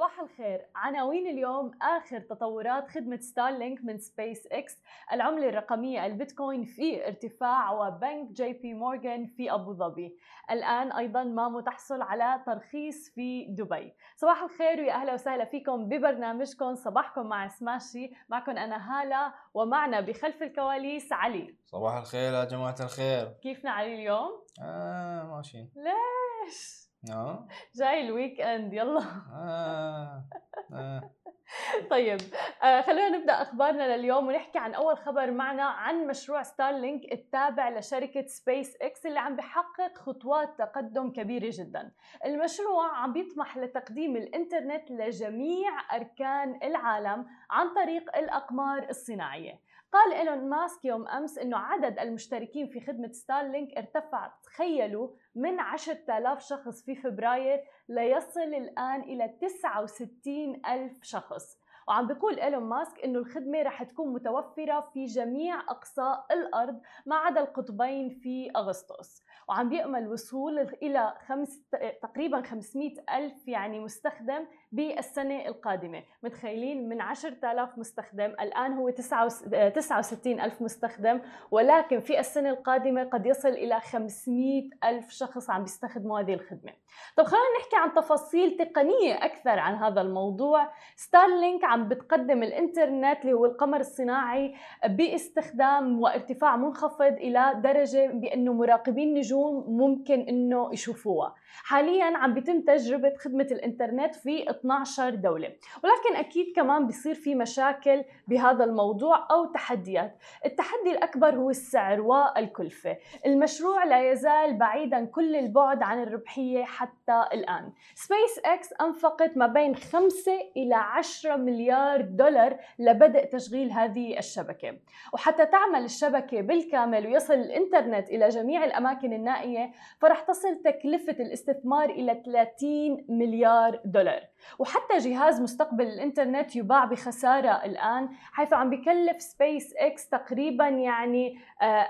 صباح الخير. عناوين اليوم آخر تطورات خدمة ستارلينك من سبيس إكس العملة الرقمية البيتكوين في ارتفاع وبنك جي بي مورغان في أبو ظبي. الآن أيضا مامو تحصل على ترخيص في دبي. صباح الخير ويا أهلا وسهلا فيكم ببرنامجكم. صباحكم مع سماشي. معكم أنا هالة ومعنا بخلف الكواليس علي. صباح الخير يا جماعة الخير. كيفنا علي اليوم؟ آه ماشيين ليش؟ آه جاي الويك إند يلا آه آه طيب آه خلونا نبدأ أخبارنا لليوم ونحكي عن أول خبر معنا عن مشروع ستارلينك التابع لشركة سبيس إكس اللي عم بحقق خطوات تقدم كبيرة جدا. المشروع عم بيطمح لتقديم الإنترنت لجميع أركان العالم عن طريق الأقمار الصناعية. قال إيلون ماسك يوم أمس إنه عدد المشتركين في خدمة ستارلينك ارتفع. تخيلوا من 10000 شخص في فبراير ليصل الآن إلى 69 ألف شخص. وعم بيقول إيلون ماسك إنه الخدمة رح تكون متوفرة في جميع اقصاء الأرض ما عدا القطبين في أغسطس وعم بيأمل وصول إلى خمس تقريبا 500 ألف يعني مستخدم بالسنة القادمة. متخيلين؟ من 10000 مستخدم الآن هو 69 ألف مستخدم ولكن في السنة القادمة قد يصل إلى 500 ألف شخص عم بيستخدموا هذه الخدمة. طب خلينا نحكي عن تفاصيل تقنية أكثر عن هذا الموضوع. ستارلينك عم بتقدم الإنترنت اللي هو القمر الصناعي باستخدام وارتفاع منخفض إلى درجة بأنه مراقبين نجوم ممكن أنه يشوفوها. حاليا عم بيتم تجربة خدمة الإنترنت في 12 دولة. ولكن أكيد كمان بيصير في مشاكل بهذا الموضوع أو تحديات. التحدي الأكبر هو السعر والكلفة. المشروع لا يزال بعيدا كل البعد عن الربحية حتى الآن. سبيس إكس أنفقت ما بين 5 إلى 10 مليار دولار لبدء تشغيل هذه الشبكة. وحتى تعمل الشبكة بالكامل ويصل الإنترنت إلى جميع الأماكن النائية فرح تصل تكلفة الاستثمار إلى 30 مليار دولار. وحتى جهاز مستقبل الإنترنت يباع بخسارة الآن حيث عم بكلف سبيس إكس تقريبا يعني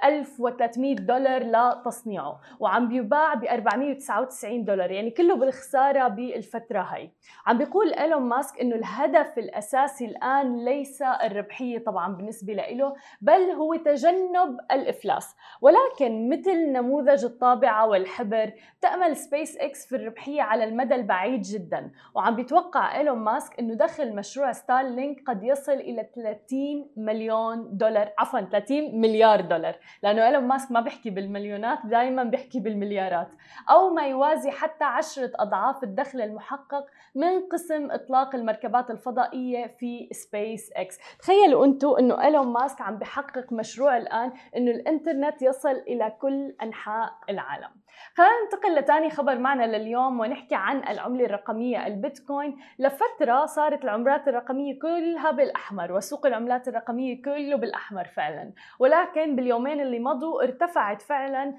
1300 دولار لتصنيعه. وعم بيباع ب 499 دولار يعني كله بالخسارة بالفترة هاي. عم بيقول إيلون ماسك إنه الهدف الأساسي الآن ليس الربحية طبعا بالنسبة له بل هو تجنب الإفلاس. ولكن مثل نموذج الطابعة والحبر تأمل سبيس إكس في الربحية على المدى البعيد جدا. وعم بيتوقع إيلون ماسك إنه دخل مشروع ستارلينك قد يصل إلى 30 مليون دولار عفوا 30 مليار دولار. لأنه إيلون ماسك ما بيحكي بالمليونات دائما بيحكي بالمليارات. أو ما يوازي حتى عشرة أضعاف الدخل المحقق من قسم إطلاق المركبات الفضائية. الذكيه في سبيس إكس. تخيلوا أنتم إنه إيلون ماسك عم بحقق مشروع الآن إنه الإنترنت يصل إلى كل أنحاء العالم. خلينا ننتقل لثاني خبر معنا لليوم ونحكي عن العملة الرقمية البيتكوين. لفترة صارت العملات الرقمية كلها بالأحمر وسوق العملات الرقمية كله بالأحمر فعلا. ولكن باليومين اللي مضوا ارتفعت فعلا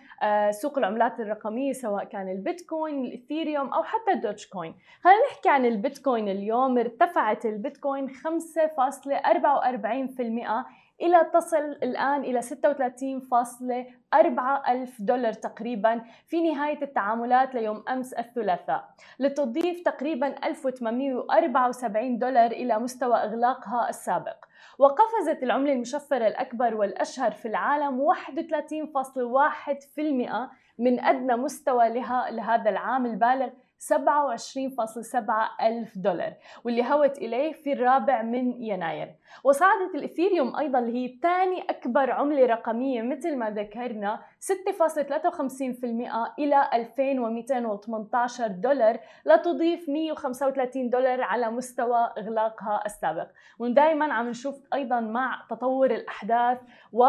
سوق العملات الرقمية سواء كان البيتكوين الإثيريوم أو حتى الدوتش كوين. خلينا نحكي عن البيتكوين اليوم. ارتفعت البيتكوين 5.44% إلى تصل الآن إلى 36.4 ألف دولار تقريبا في نهاية التعاملات ليوم أمس الثلاثاء لتضيف تقريبا 1874 دولار إلى مستوى إغلاقها السابق. وقفزت العملة المشفرة الأكبر والأشهر في العالم 31.1% من أدنى مستوى لها لهذا العام البالغ 27.7 ألف دولار واللي هوت إليه في الرابع من يناير. وصعدت الإثيريوم أيضا اللي هي ثاني أكبر عملة رقمية مثل ما ذكرنا 6.53% إلى 2218 دولار لتضيف 135 دولار على مستوى إغلاقها السابق. ودائما عم نشوف أيضا مع تطور الأحداث و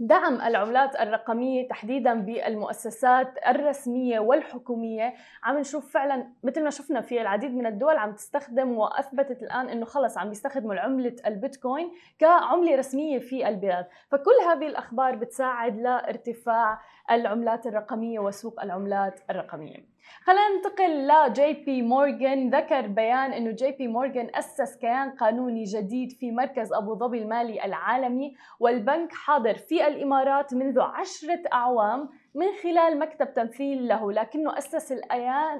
دعم العملات الرقمية تحديدا بالمؤسسات الرسمية والحكومية عم نشوف فعلا مثل ما شفنا في العديد من الدول عم تستخدم وأثبتت الآن إنه خلص عم بيستخدموا عملة البيتكوين كعملة رسمية في البلاد، فكل هذه الأخبار بتساعد لارتفاع العملات الرقمية وسوق العملات الرقمية. خلينا ننتقل لجي بي مورغان ذكر بيان إنه جي بي مورغان أسس كيان قانوني جديد في مركز أبو ظبي المالي العالمي والبنك حاضر في الإمارات منذ عشرة أعوام. من خلال مكتب تمثيل له لكنه أسس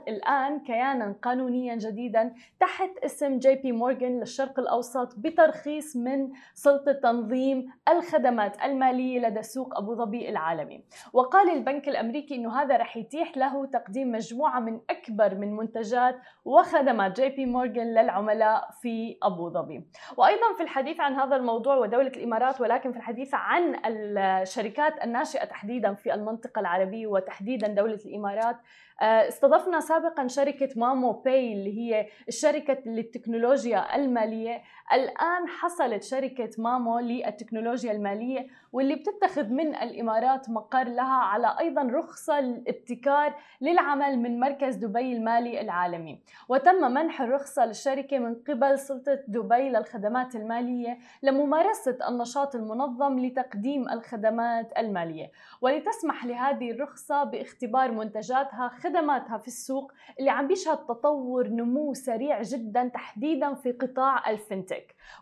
الآن, كيانا قانونيا جديدا تحت اسم جي بي مورغان للشرق الأوسط بترخيص من سلطة تنظيم الخدمات المالية لدى سوق أبو ظبي العالمي. وقال البنك الأمريكي أنه هذا رح يتيح له تقديم مجموعة من أكبر من منتجات وخدمات جي بي مورغان للعملاء في أبو ظبي. وأيضا في الحديث عن هذا الموضوع ودولة الإمارات ولكن في الحديث عن الشركات الناشئة تحديدا في المنطقة العربية وتحديدا دولة الإمارات. آه، استضفنا سابقا شركة مامو باي اللي هي الشركة للتكنولوجيا المالية. الآن حصلت شركة مامو للتكنولوجيا المالية واللي بتتخذ من الإمارات مقر لها على أيضا رخصة الابتكار للعمل من مركز دبي المالي العالمي. وتم منح الرخصة للشركة من قبل سلطة دبي للخدمات المالية لممارسة النشاط المنظم لتقديم الخدمات المالية. ولتسمح لهذه الرخصة باختبار منتجاتها خدماتها في السوق اللي عم بيشهد تطور نمو سريع جدا تحديدا في قطاع الفنتك.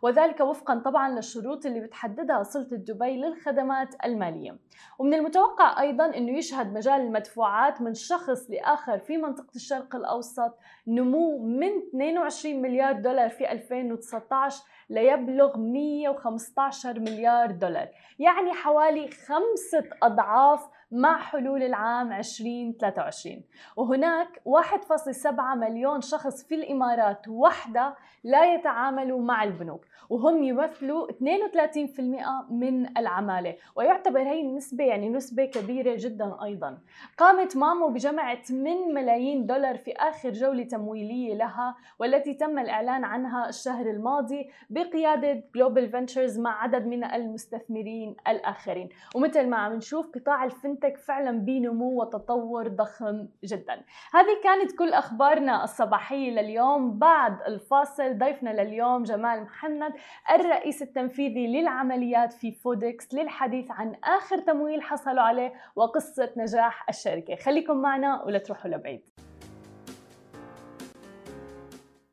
وذلك وفقا طبعا للشروط اللي بتحددها سلطة دبي للخدمات المالية. ومن المتوقع أيضا أنه يشهد مجال المدفوعات من شخص لآخر في منطقة الشرق الأوسط نمو من 22 مليار دولار في 2019 ليبلغ 115 مليار دولار. يعني حوالي خمسة أضعاف مع حلول العام 2023 وهناك 1.7 مليون شخص في الإمارات وحدها لا يتعاملوا مع البنوك وهم يمثلوا 32% من العمالة. ويعتبر هي النسبة يعني نسبة كبيرة جدا أيضا. قامت مامو بجمع 8 ملايين دولار في آخر جولة تمويلية لها والتي تم الإعلان عنها الشهر الماضي بقيادة جلوبال فينتشرز مع عدد من المستثمرين الآخرين. ومثل ما عم نشوف قطاع الفنتك فعلا بنمو وتطور ضخم جدا. هذه كانت كل أخبارنا الصباحية لليوم. بعد الفاصل ضيفنا لليوم جمال محمد الرئيس التنفيذي للعمليات في فودكس للحديث عن آخر تمويل حصلوا عليه وقصة نجاح الشركة. خليكم معنا ولا تروحوا لبعيد.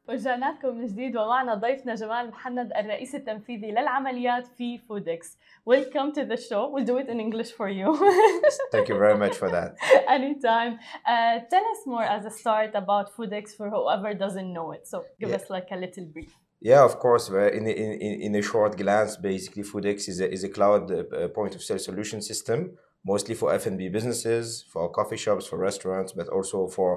ورجعناتكم من جديد ومعنا ضيفنا جمال محمد الرئيس التنفيذي للعمليات في فودكس. Welcome to the show. We'll do it in English for you. Thank you very much for that. Anytime. Uh, tell us more as a start about Foodics for whoever doesn't know it. So give yeah. us like a little brief. Yeah, of course. Uh, in, in, in a short glance, basically, Foodics is a, is a cloud uh, uh, point of sale solution system, mostly for F&B businesses, for coffee shops, for restaurants, but also for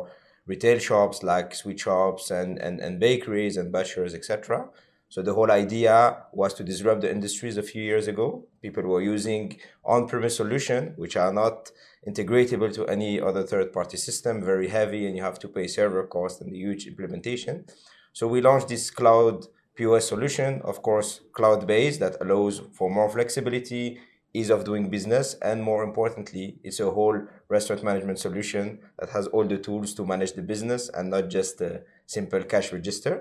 retail shops like sweet shops and, and, and bakeries and butchers, etc. So the whole idea was to disrupt the industries a few years ago. People were using on-premise solution, which are not integratable to any other third-party system, very heavy, and you have to pay server cost and the huge implementation. So we launched this cloud POS solution, of course, cloud-based that allows for more flexibility, ease of doing business, and more importantly, it's a whole restaurant management solution that has all the tools to manage the business and not just a simple cash register.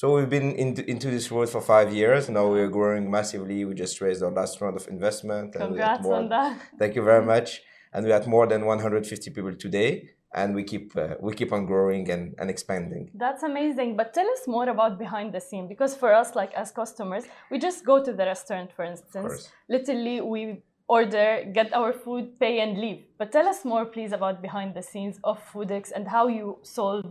So we've been into, into this world for five years. Now we're growing massively. We just raised our last round of investment. and we had Congrats more- on that. Thank you very much. And we had more than 150 people today, and we keep uh, we keep on growing and, and expanding. That's amazing. But tell us more about behind the scene because for us, like as customers, we just go to the restaurant, for instance. Literally, we order, get our food, pay, and leave. But tell us more, please, about behind the scenes of Foodics and how you solve,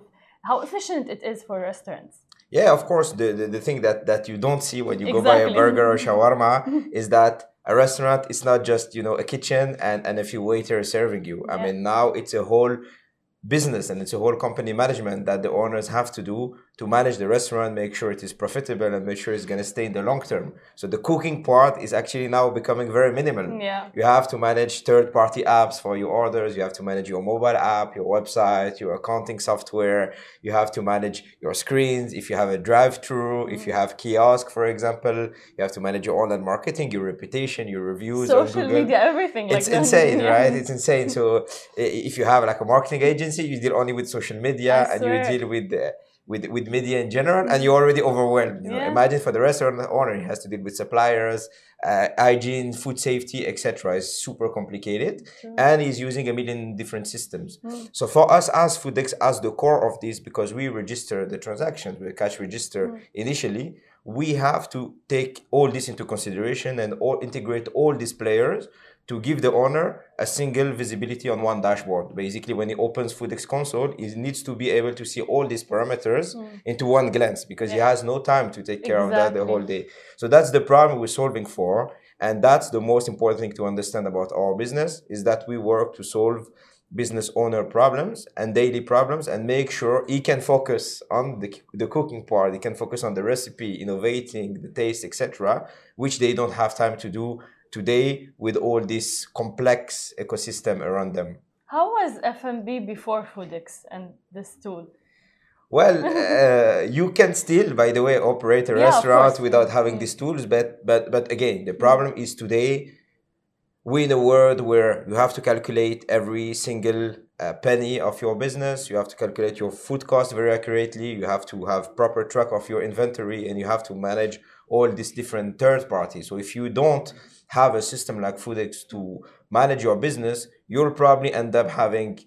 how efficient it is for restaurants. Yeah, of course. The, the, the thing that, that you don't see when you go buy a burger or shawarma is that a restaurant is not just you know a kitchen and, and a few waiters serving you. I mean now it's a whole business and it's a whole company management that the owners have to do to manage the restaurant, make sure it is profitable and make sure it's going to stay in the long term. So the cooking part is actually now becoming very minimal. Yeah. You have to manage third party apps for your orders. You have to manage your mobile app, your website, your accounting software. You have to manage your screens. If you have a drive through, if you have kiosk, for example, you have to manage your online marketing, your reputation, your reviews. Social media, everything. It's like insane, Yeah. right? It's insane. So if you have like a marketing agency, you deal only with social media and you deal with uh, with with media in general, and you're already overwhelmed. You know, Yeah. imagine for the restaurant owner, he has to deal with suppliers, uh, hygiene, food safety, etc. It's super complicated, True. and he's using a million different systems. Mm. So for us as Foodics, as the core of this, because we register the transactions we cash register Mm. initially, we have to take all this into consideration and all integrate all these players to give the owner a single visibility on one dashboard. Basically, when he opens Foodics console, he needs to be able to see all these parameters hmm. into one glance because he has no time to take care of that the whole day. So that's the problem we're solving for. And that's the most important thing to understand about our business is that we work to solve business owner problems and daily problems and make sure he can focus on the, the cooking part he can focus on the recipe innovating the taste etc which they don't have time to do today with all this complex ecosystem around them. How was F&B before Foodics and this tool? well uh, you can still by the way operate a Yeah, restaurant without having these tools but but but again the problem is today we in a world where you have to calculate every single uh, penny of your business you have to calculate your food cost very accurately you have to have proper track of your inventory and you have to manage all these different third parties. So if you don't have a system like foodics to manage your business you'll probably end up having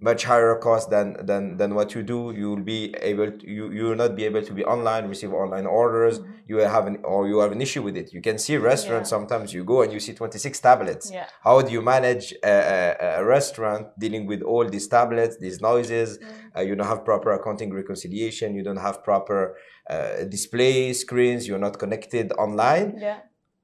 much higher cost than than than what you do. You will be able to, you you will not be able to be online receive online orders. You will have an or you have an issue with it. You can see restaurants Yeah. sometimes you go and you see 26 tablets. Yeah. how do you manage a, a, a restaurant dealing with all these tablets these noises? Uh, you don't have proper accounting reconciliation. You don't have proper uh, display screens. You're not connected online. Yeah.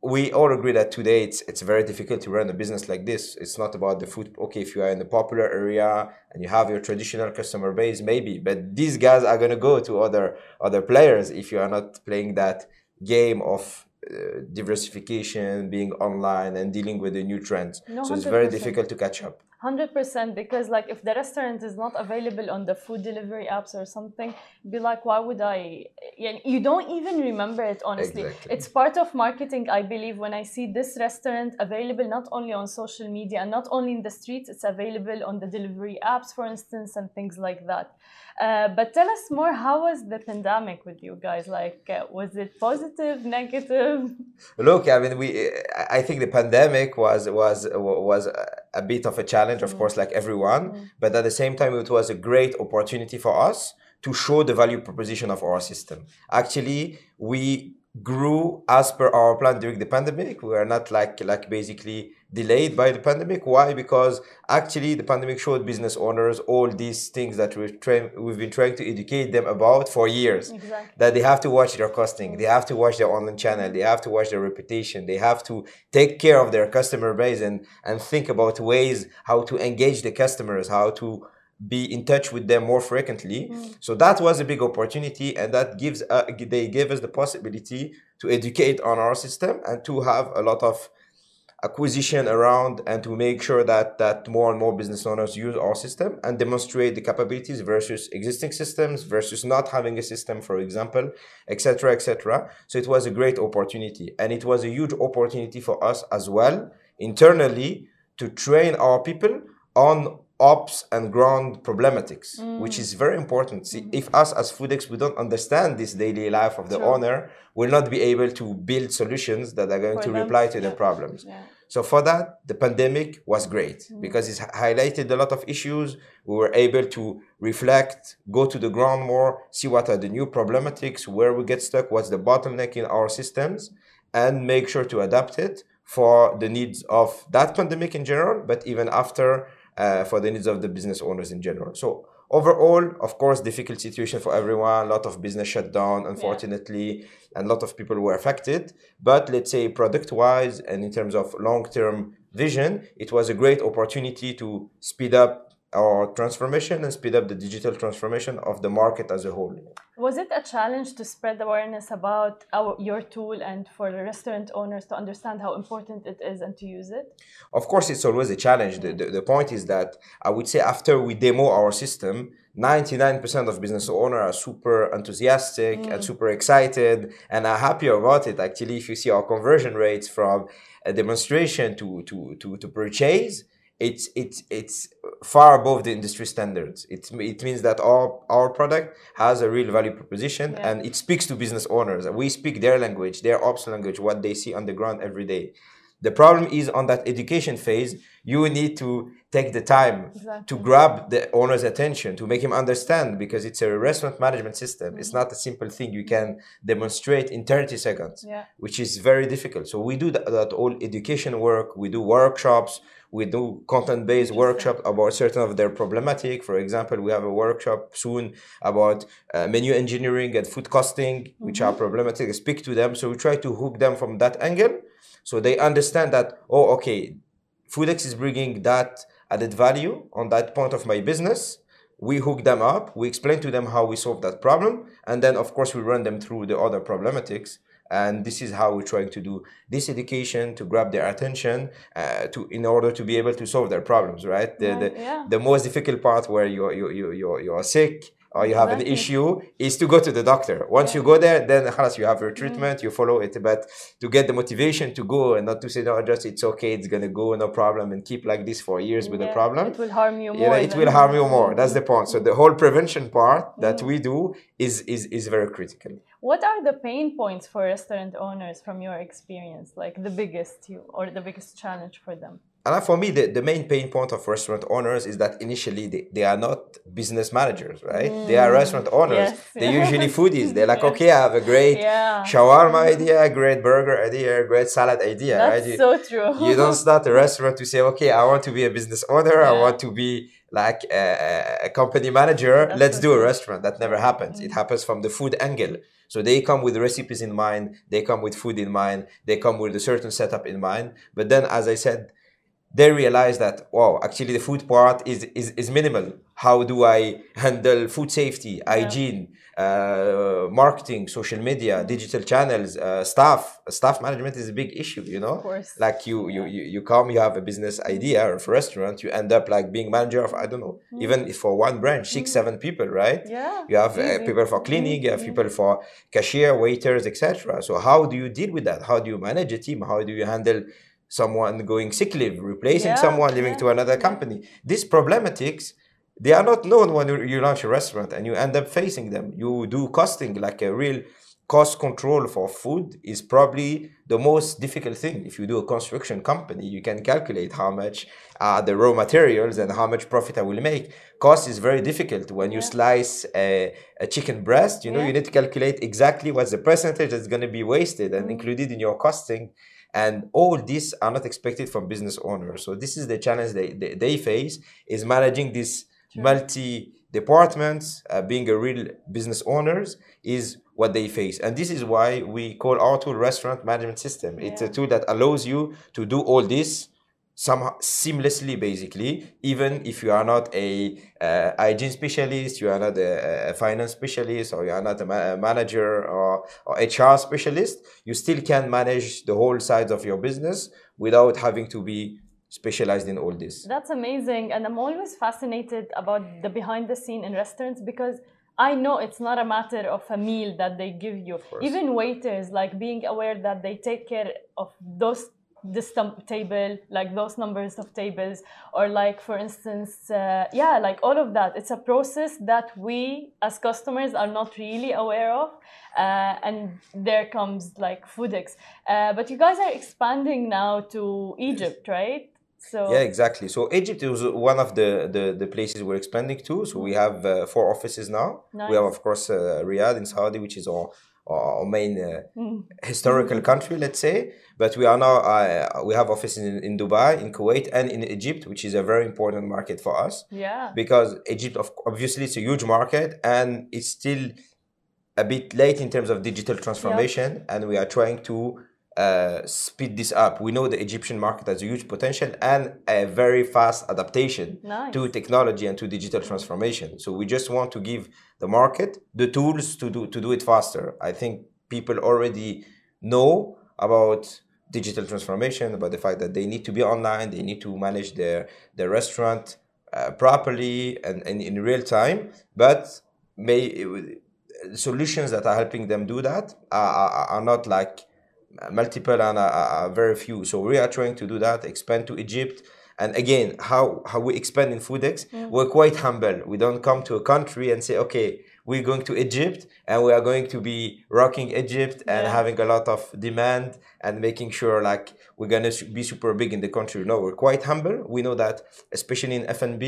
We all agree that today it's it's very difficult to run a business like this. It's not about the food. Okay, if you are in a popular area and you have your traditional customer base, maybe, but these guys are gonna go to other other players if you are not playing that game of uh, diversification, being online, and dealing with the new trends. No, so it's very difficult to catch up. Hundred percent, because like if the restaurant is not available on the food delivery apps or something, be like, why would I? You don't even remember it. Honestly, Exactly. it's part of marketing. I believe when I see this restaurant available not only on social media and not only in the streets, it's available on the delivery apps, for instance, and things like that. Uh, but tell us more. How was the pandemic with you guys? Like, uh, was it positive, negative? Look, I mean, we. I think the pandemic was was was a bit of a challenge, of course, like everyone. But at the same time, it was a great opportunity for us to show the value proposition of our system. Actually, we grew as per our plan during the pandemic. We are not like like basically delayed by the pandemic. Why? Because actually the pandemic showed business owners all these things that we've train, we've been trying to educate them about for years Exactly. that they have to watch their costing, they have to watch their online channel, they have to watch their reputation, they have to take care of their customer base and, and think about ways how to engage the customers, how to be in touch with them more frequently. So that was a big opportunity, and that gives uh, they gave us the possibility to educate on our system and to have a lot of acquisition around and to make sure that that more and more business owners use our system and demonstrate the capabilities versus existing systems versus not having a system for example etc etc so it was a great opportunity and it was a huge opportunity for us as well internally to train our people on ops and ground problematics mm. which is very important. See mm-hmm. if us as foodics we don't understand this daily life of the owner we'll not be able to build solutions that are going For to them, reply to the problems. Yeah. so for that, the pandemic was great mm-hmm. because it's highlighted a lot of issues. We were able to reflect, go to the ground more, see what are the new problematics, where we get stuck, what's the bottleneck in our systems, and make sure to adapt it for the needs of that pandemic in general, but even after uh, for the needs of the business owners in general. So overall, of course, difficult situation for everyone. A lot of business shut down, unfortunately, and a lot of people were affected. But let's say product-wise and in terms of long-term vision, it was a great opportunity to speed up our transformation and speed up the digital transformation of the market as a whole. Was it a challenge to spread awareness about our, your tool and for the restaurant owners to understand how important it is and to use it? Of course, it's always a challenge. The, the, the point is that I would say after we demo our system, 99% of business owners are super enthusiastic and mm. super excited and are happy about it. Actually, if you see our conversion rates from a demonstration to, to, to, to purchase, it's, it's, it's far above the industry standards. It, it means that our, our product has a real value proposition Yeah. and it speaks to business owners. We speak their language, their ops language, what they see on the ground every day. The problem is on that education phase, you need to take the time Exactly. to grab the owner's attention, to make him understand because it's a restaurant management system. It's Mm-hmm. not a simple thing you can demonstrate in 30 seconds Yeah. which is very difficult. So we do that, that all education work. We do workshops. We do content-based workshop about certain of their problematic. For example, we have a workshop soon about uh, menu engineering and food costing, which are problematic. Speak to them. So we try to hook them from that angle, so they understand that oh, okay, Foodics is bringing that added value on that point of my business. We hook them up. We explain to them how we solve that problem, and then of course we run them through the other problematics. And this is how we're trying to do this education to grab their attention uh, to in order to be able to solve their problems. Right. The the, yeah. the most difficult part where you you you you you are sick or you have Exactly. an issue is to go to the doctor. Once you go there, then خلاص, you have your treatment, you follow it. But to get the motivation to go and not to say no, just it's okay, it's gonna go, no problem, and keep like this for years with the Yeah, problem. It will harm you You more. know, it than- will harm you more. That's the point. So the whole prevention part that Mm. we do is is is very critical. What are the pain points for restaurant owners from your experience? Like the biggest you or the biggest challenge for them? And for me, the, the main pain point of restaurant owners is that initially they, they are not business managers, right? They are restaurant owners. Mm. Yes. They're usually foodies. They're like, Yes. okay, I have a great Yeah. shawarma idea, great burger idea, great salad idea, right? That's You, so true. you don't start a restaurant to say, okay, I want to be a business owner. I want to be like a, a- company manager. That's Let's so do a restaurant. That never happens. It Mm. happens from the food angle. So they come with recipes in mind. They come with food in mind. They come with a certain setup in mind. But then, as I said, they realize that wow, actually the food part is is, is minimal. How do I handle food safety, hygiene, uh, marketing, social media, digital channels, uh, staff? Staff management is a big issue. You know, Of course. like you you you you come, you have a business idea of a restaurant, you end up like being manager of I don't know, even if for one branch, six seven people, right? yeah. You have uh, people for cleaning, you have Mhm. people for cashier, waiters, etc. So how do you deal with that? How do you manage a team? How do you handle someone going sick leave, replacing Yeah, someone, leaving yeah, to another company? These problematics, they are not known when you, launch a restaurant and you end up facing them. You do costing like a real cost control for food is probably the most difficult thing. If you do a construction company, you can calculate how much are the raw materials and how much profit I will make. Cost is very difficult when you Yeah. slice a, a chicken breast. You know, Yeah. you need to calculate exactly what's the percentage that's going to be wasted and Mm. included in your costing. And all these are not expected from business owners. So this is the challenge they, they, they face is managing this True. multi departments, uh, being a real business owners is what they face. And this is why we call our tool restaurant management system. It's a tool that allows you to do all this somehow seamlessly basically even if you are not a uh, hygiene specialist you are not a, a finance specialist or you are not a, ma- a manager or, or hr specialist you still can manage the whole sides of your business without having to be specialized in all this That's amazing. And I'm always fascinated about the behind the scene in restaurants because I know it's not a matter of a meal that they give you. Even waiters, like being aware that they take care of those this table like those numbers of tables or like for instance uh, yeah like all of that it's a process that we as customers are not really aware of uh, and there comes like foodics uh, but you guys are expanding now to egypt right so Yeah, exactly. So Egypt is one of the, the, the places we're expanding to. So we have uh, four offices now. We have, of course, uh, Riyadh in Saudi, which is our, our main uh, Mm. historical country, let's say. But we are now uh, we have offices in, in Dubai, in Kuwait, and in Egypt, which is a very important market for us yeah because Egypt, of, obviously, it's a huge market and it's still a bit late in terms of digital transformation, and we are trying to uh, speed this up. We know the Egyptian market has a huge potential and a very fast adaptation nice to technology and to digital transformation. So we just want to give the market the tools to do to do it faster. I think people already know about digital transformation, about the fact that they need to be online, they need to manage their their restaurant uh, properly and, and in real time. But may solutions that are helping them do that are, are, are not like multiple and are, are very few. So we are trying to do that, expand to Egypt, And again, how how we expand in Foodics, we're quite humble. We don't come to a country and say, okay, we're going to Egypt and we are going to be rocking Egypt and Yeah. having a lot of demand and making sure like we're gonna be super big in the country. No, we're quite humble. We know that, especially in F&B,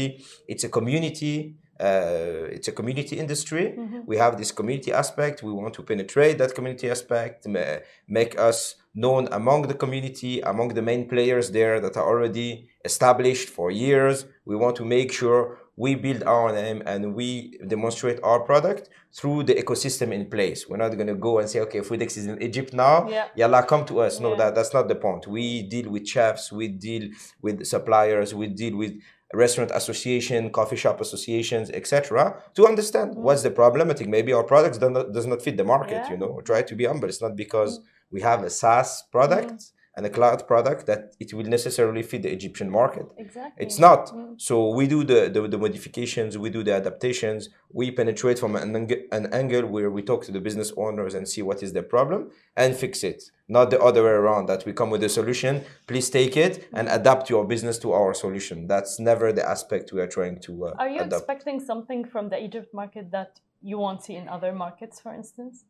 it's a community. Uh, it's a community industry. We have this community aspect. We want to penetrate that community aspect, ma- make us known among the community, among the main players there that are already established for years. We want to make sure we build our name and we demonstrate our product through the ecosystem in place. We're not going to go and say, okay, Foodics is in Egypt now. Yeah. Yalla, come to us. No, Yeah. that, that's not the point. We deal with chefs, we deal with suppliers, we deal with restaurant association, coffee shop associations, etc. to understand mm. what's the problematic. Maybe our products do not, does not fit the market, Yeah. you know. Try to be humble. It's not because mm. we have a SaaS product mm. And a cloud product that it will necessarily fit the Egyptian market. Exactly. It's not. So we do the, the, the modifications, we do the adaptations, we penetrate from an, an angle where we talk to the business owners and see what is their problem and fix it. Not the other way around that we come with a solution, please take it and adapt your business to our solution. That's never the aspect we are trying to uh, Are you adapt. expecting something from the Egypt market that you won't see in other markets, for instance?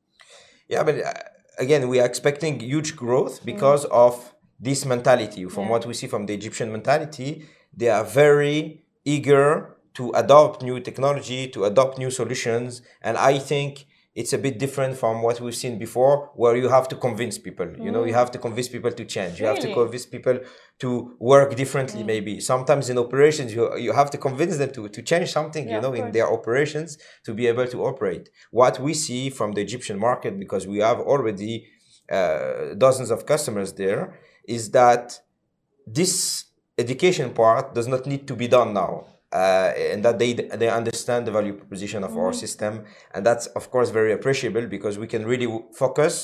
Yeah, but uh, again, we are expecting huge growth mm-hmm. because of this mentality. From Yeah. what we see from the Egyptian mentality, they are very eager to adopt new technology, to adopt new solutions. And I think it's a bit different from what we've seen before, where you have to convince people. You know, you have to convince people to change. You have to convince people to work differently, maybe. Sometimes in operations, you, you have to convince them to, to change something, Yeah, you know, in their operations to be able to operate. What we see from the Egyptian market, because we have already uh, dozens of customers there, is that this education part does not need to be done now. Uh, and that they they understand the value proposition of our system, and that's of course very appreciable because we can really focus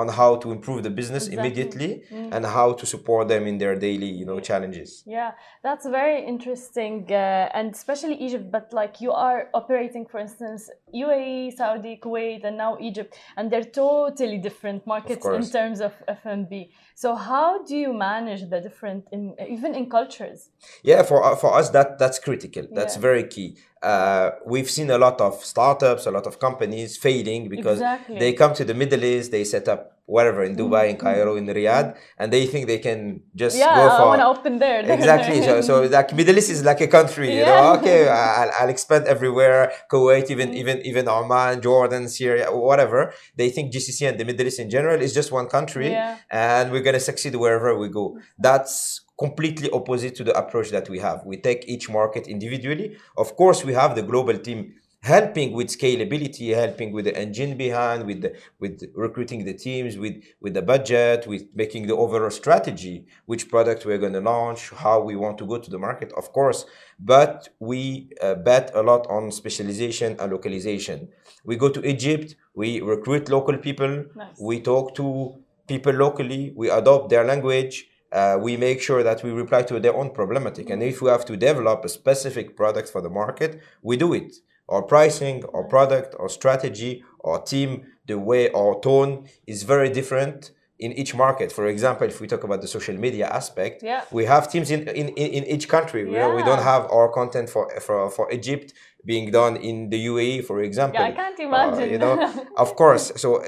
on how to improve the business Exactly. immediately and how to support them in their daily you know challenges. Yeah, that's very interesting, uh, and especially Egypt. But like you are operating, for instance, UAE, Saudi, Kuwait, and now Egypt, and they're totally different markets in terms of F&B. So how do you manage the different, in, even in cultures? Yeah, for uh, for us that that's critical. That's Yeah. very key. Uh, we've seen a lot of startups, a lot of companies failing because Exactly. they come to the Middle East, they set up wherever in Dubai, in mm-hmm. Cairo, in Riyadh, and they think they can just Yeah, go I for want to open there. exactly. So, so like Middle East is like a country, you know. Okay, I'll, I'll expand everywhere. Kuwait, even mm-hmm. even even Oman, Jordan, Syria, whatever. They think GCC and the Middle East in general is just one country, Yeah. and we're gonna succeed wherever we go. Mm-hmm. That's completely opposite to the approach that we have. We take each market individually. Of course, we have the global team helping with scalability, helping with the engine behind, with the, with recruiting the teams, with with the budget, with making the overall strategy, which product we're going to launch, how we want to go to the market, of course. But we uh, bet a lot on specialization and localization. We go to Egypt, we recruit local people, Nice. we talk to people locally, we adopt their language, uh, we make sure that we reply to their own problematic. And if we have to develop a specific product for the market, we do it. Our pricing, our product, our strategy, our team, the way our tone is very different in each market. For example, if we talk about the social media aspect, Yeah. we have teams in, in, in in each country. Know, we don't have our content for, for, for Egypt being done in the UAE, for example. Yeah, I can't Uh, imagine. you know, of course. So uh,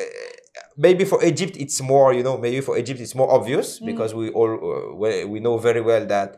maybe for Egypt it's more, you know, maybe for Egypt it's more obvious Mm. because we all uh, we, we know very well that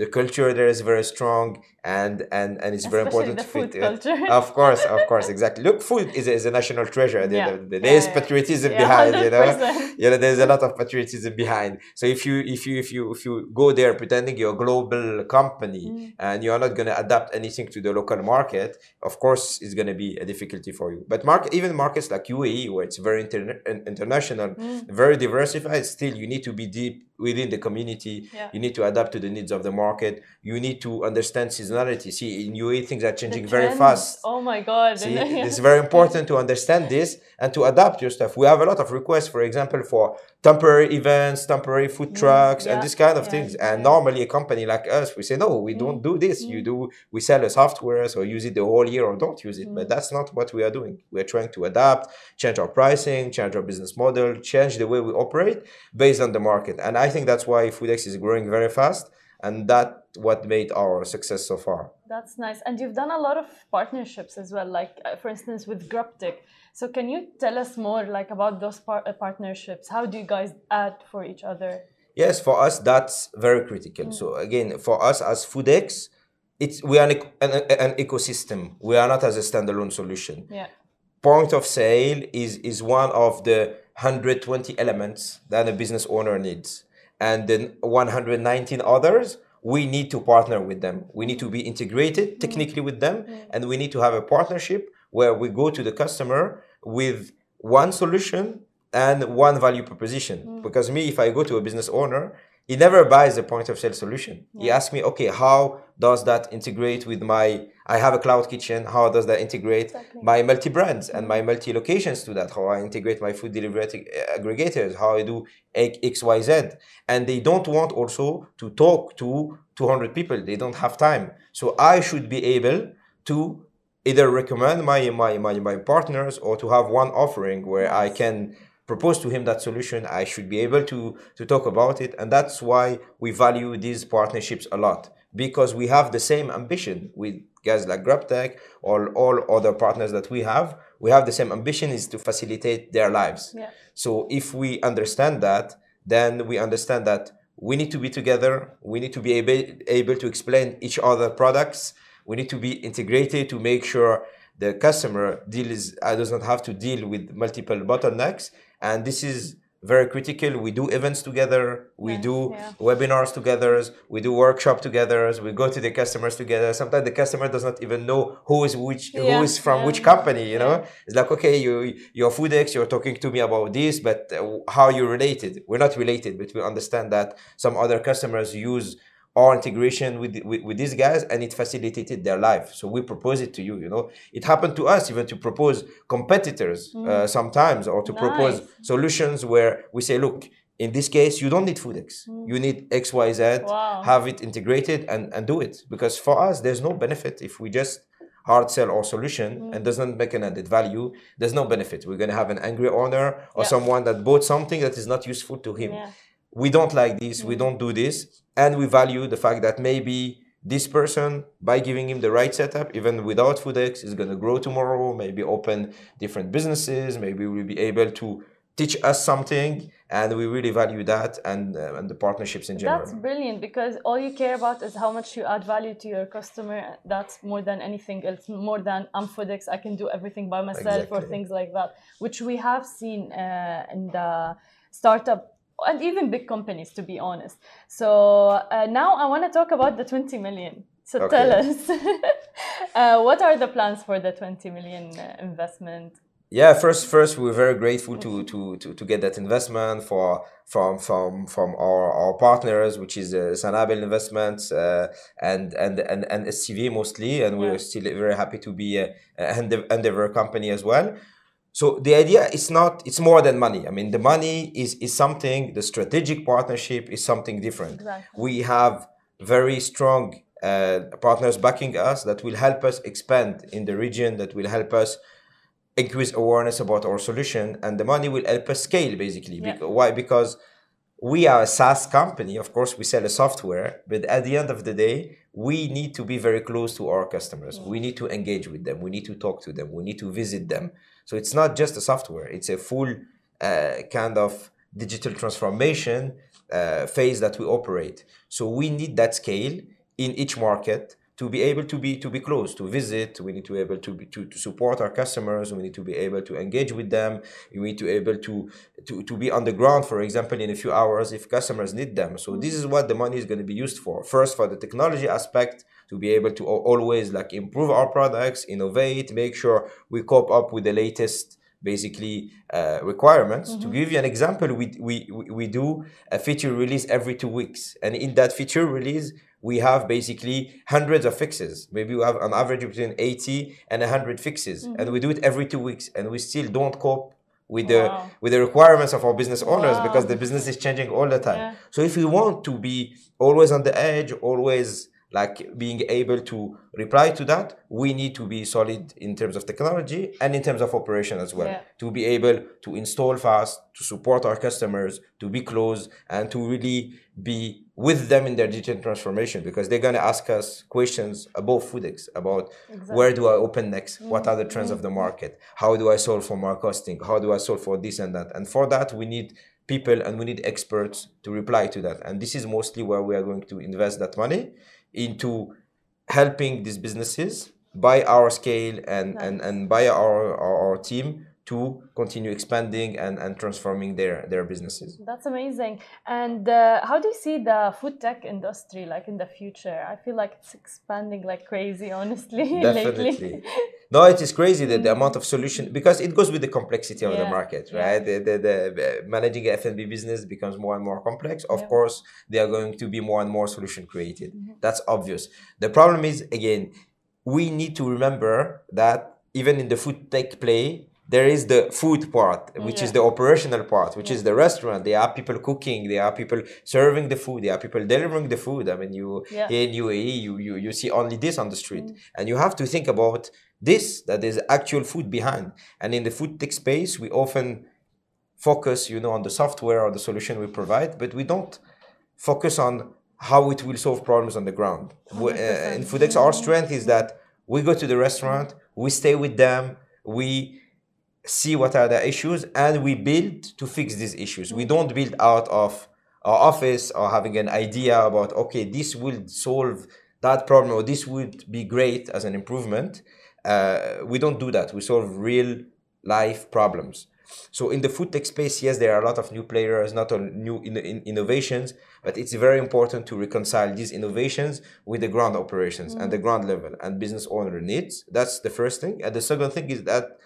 the culture there is very strong and and and it's very important the to food fit. uh, culture. of course, of course, exactly. Look, food is a, is a national treasure. There- Yeah. Yeah, There's yeah. patriotism Yeah, behind, you 100%. You know, there's a lot of patriotism behind. So if you if you if you if you go there pretending you're a global company Mm. and you're not gonna adapt anything to the local market, of course it's gonna be a difficulty for you. But market even markets like UAE where it's very interna- international, Mm. very diversified, still you need to be deep within the community. Yeah. You need to adapt to the needs of the market. You need to understand seasonality. See, in UAE things are changing very fast. Oh my god. See, it's very important to understand this and to adapt your stuff. We have a lot of requests, for example, for temporary events, temporary food trucks, Mm, yeah, and this kind of yeah, things. And normally, a company like us, we say, no, we don't do this. You do, we sell a software, so use it the whole year or don't use it. But that's not what we are doing. We are trying to adapt, change our pricing, change our business model, change the way we operate based on the market. And I think that's why Foodics is growing very fast. And that what made our success so far That's nice. And you've done a lot of partnerships as well, like uh, for instance with Grubtech. So can you tell us more like about those par- uh, partnerships? How do you guys add for each other? Yes, for us that's very critical. So again, for us as foodics it's we are an, an, an ecosystem. We are not as a standalone solution. Yeah. Point of sale is is one of the 120 elements that a business owner needs, and then 119 others we need to partner with them. We need to be integrated mm. technically with them, mm. and we need to have a partnership where we go to the customer with one solution and one value proposition. Mm. Because me, if I go to a business owner, he never buys a point of sale solution. He asks me, okay, how does that integrate with my? I have a cloud kitchen. How does that integrate my multi brands and my mm-hmm. multi locations to that? How I integrate my food delivery ag- uh, aggregators? How I do X, X, Y, Z? And they don't want also to talk to 200 people. They don't have time. So I should be able to either recommend my my my, my partners or to have one offering where I can propose to him that solution i should be able to to talk about it. And that's why we value these partnerships a lot. Because we have the same ambition with guys like grubtech or all other partners that we have. We have the same ambition is to facilitate their lives. Yeah. so if we understand that then we understand that we need to be together. We need to be able, able to explain each other products. We need to be integrated to make sure the customer deals uh, does not have to deal with multiple bottlenecks and this is very critical. We do events together. We Nice, do yeah. webinars together. We do workshop together. We go to the customers together. Sometimes the customer does not even know who is which who Yeah, is from yeah. which company you know? It's like okay you you're foodics you're talking to me about this but uh, how you related we're not related but we understand that some other customers use our integration with, with with these guys and it facilitated their life so we propose it to you you know it happened to us even to propose competitors uh, sometimes or to propose Mm. Solutions where we say look in this case you don't need foodics you need xyz Mm. Wow. have it integrated and, and do it because for us there's no benefit if we just hard sell our solution Mm. and doesn't make an added value there's no benefit we're going to have an angry owner or Yeah. someone that bought something that is not useful to him Yeah. We don't like this we don't do this and we value the fact that maybe this person by giving him the right setup even without foodics is going to grow tomorrow maybe open different businesses maybe we'll be able to teach us something and we really value that and uh, and the partnerships in general. That's brilliant because all you care about is how much you add value to your customer. That's more than anything else, more than I'm Foodics, I can do everything by myself or things like that, which we have seen uh, in the startup and even big companies, to be honest. So uh, now I want to talk about the 20 million. So Okay. tell us, uh, what are the plans for the 20 million uh, investment? yeah first first we're very grateful to to to, to get that investment for from from from our, our partners which is uh, Sanabil Investments uh, and and and and STV mostly and we're Yeah. still very happy to be a, a Endev- Endeavor company as well so the idea is not it's more than money i mean the money is is something the strategic partnership is something different Exactly. we have very strong uh, partners backing us that will help us expand in the region that will help us increase awareness about our solution and the money will help us scale basically Yeah. Bec- why because we are a SaaS company. Of course, we sell a software, but at the end of the day, we need to be very close to our customers. We need to engage with them. We need to talk to them. We need to visit them. So it's not just a software; it's a full uh, kind of digital transformation uh, phase that we operate. So we need that scale in each market to be able to be to be close to visit. We need to be able to be, to, to support our customers. We need to be able to engage with them. We need to be able to, to to be on the ground for example in a few hours if customers need them. So this is what the money is going to be used for. First for the technology aspect to be able to always like improve our products innovate make sure we cope up with the latest basically uh, requirements. To give you an example we we we do a feature release every two weeks. And in that feature release we have basically hundreds of fixes. Maybe we have an average between 80 and 100 fixes and mm-hmm. we do it every two weeks and we still don't cope with the with the requirements of our business owners because the business is changing all the time. Yeah. so if we want to be always on the edge always like being able to reply to that we need to be solid in terms of technology and in terms of operation as well. Yeah. to be able to install fast to support our customers to be close and to really be with them in their digital transformation because they're going to ask us questions about foodics about Exactly. where do i open next? What are the trends of the mm-hmm. market? How do i solve for more costing? How do i solve for this and that? And for that we need people and we need experts to reply to that. And this is mostly where we are going to invest that money into helping these businesses by our scale and and, and by our, our our team to continue expanding and, and transforming their their businesses That's amazing. And uh, how do you see the food tech industry like in the future? I feel like it's expanding like crazy, honestly, lately. Definitely. No, it is crazy that the amount of solution because it goes with the complexity of the market, right? The, the, the, the managing F&B business becomes more and more complex. Of Yeah. course, there are going to be more and more solution created. Mm-hmm. That's obvious. The problem is again, we need to remember that even in the food tech play, there is the food part, which is the operational part, which is the restaurant. There are people cooking, there are people serving the food, there are people delivering the food. I mean, you Yeah. here in UAE, you, you you see only this on the street, and you have to think about this that there's actual food behind. And in the food tech space, we often focus, you know, on the software or the solution we provide, but we don't focus on how it will solve problems on the ground. We- uh, in Foodics, our strength is that we go to the restaurant, we stay with them, we see what are the issues, and we build to fix these issues. We don't build out of our office or having an idea about, okay, this will solve that problem or this would be great as an improvement. Uh, we don't do that. We solve real life problems. So in the food tech space, yes, there are a lot of new players, not on new in, in innovations, but it's very important to reconcile these innovations with the ground operations and the ground level and business owner needs. That's the first thing. And the second thing is that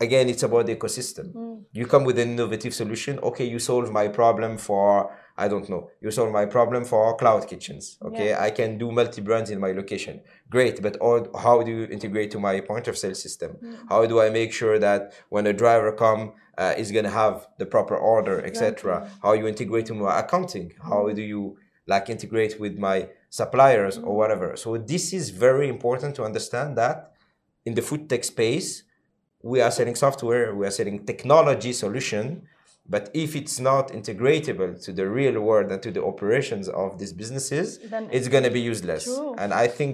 again, it's about the ecosystem. Hmm. You come with an innovative solution. Okay, you solve my problem for I don't know. You solve my problem for cloud kitchens. Okay, Yeah. I can do multi brands in my location. Great, but all, how do you integrate to my point of sale system? Hmm. How do I make sure that when a driver come uh, is gonna have the proper order, etc. How you integrate to my accounting? Hmm. How do you like integrate with my suppliers or whatever? So this is very important to understand that in the food tech space, we are selling software, we are selling technology solution, but if it's not integratable to the real world and to the operations of these businesses, Then it's going to be useless. True. And I think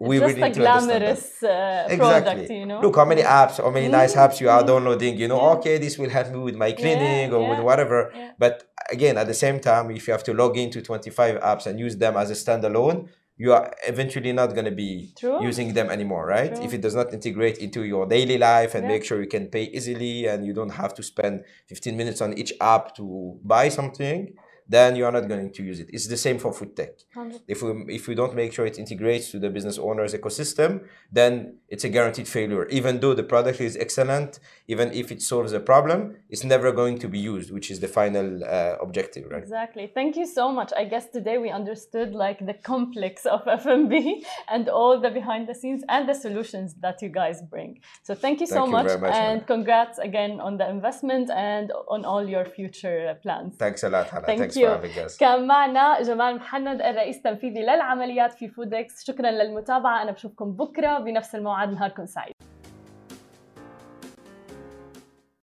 we really just need a to understand that. glamorous uh, Exactly. product, you know. Mm-hmm. Look how many apps, how many nice apps you are downloading. You know, Yeah. okay, this will help me with my cleaning or with whatever. yeah. But again, at the same time, if you have to log into 25 apps and use them as a standalone, you are eventually not going to be True. using them anymore, right? True. If it does not integrate into your daily life and Yeah. make sure you can pay easily and you don't have to spend 15 minutes on each app to buy something, then you are not going to use it. It's the same for food tech. If we if we don't make sure it integrates to the business owner's ecosystem, then it's a guaranteed failure. Even though the product is excellent, even if it solves a problem, it's never going to be used, which is the final uh, objective, right? Exactly. Thank you so much. I guess today we understood like the complex of F&B and all the behind the scenes and the solutions that you guys bring. So thank you so you much, much, and congrats again on the investment and on all your future plans. Thanks a lot, Hannah. Thank Thanks us. كان معنا جمال محمد الرئيس التنفيذي للعمليات في فودكس شكرا للمتابعة. أنا بشوفكم بكرة بنفس الموعد. نهاركم سعيد.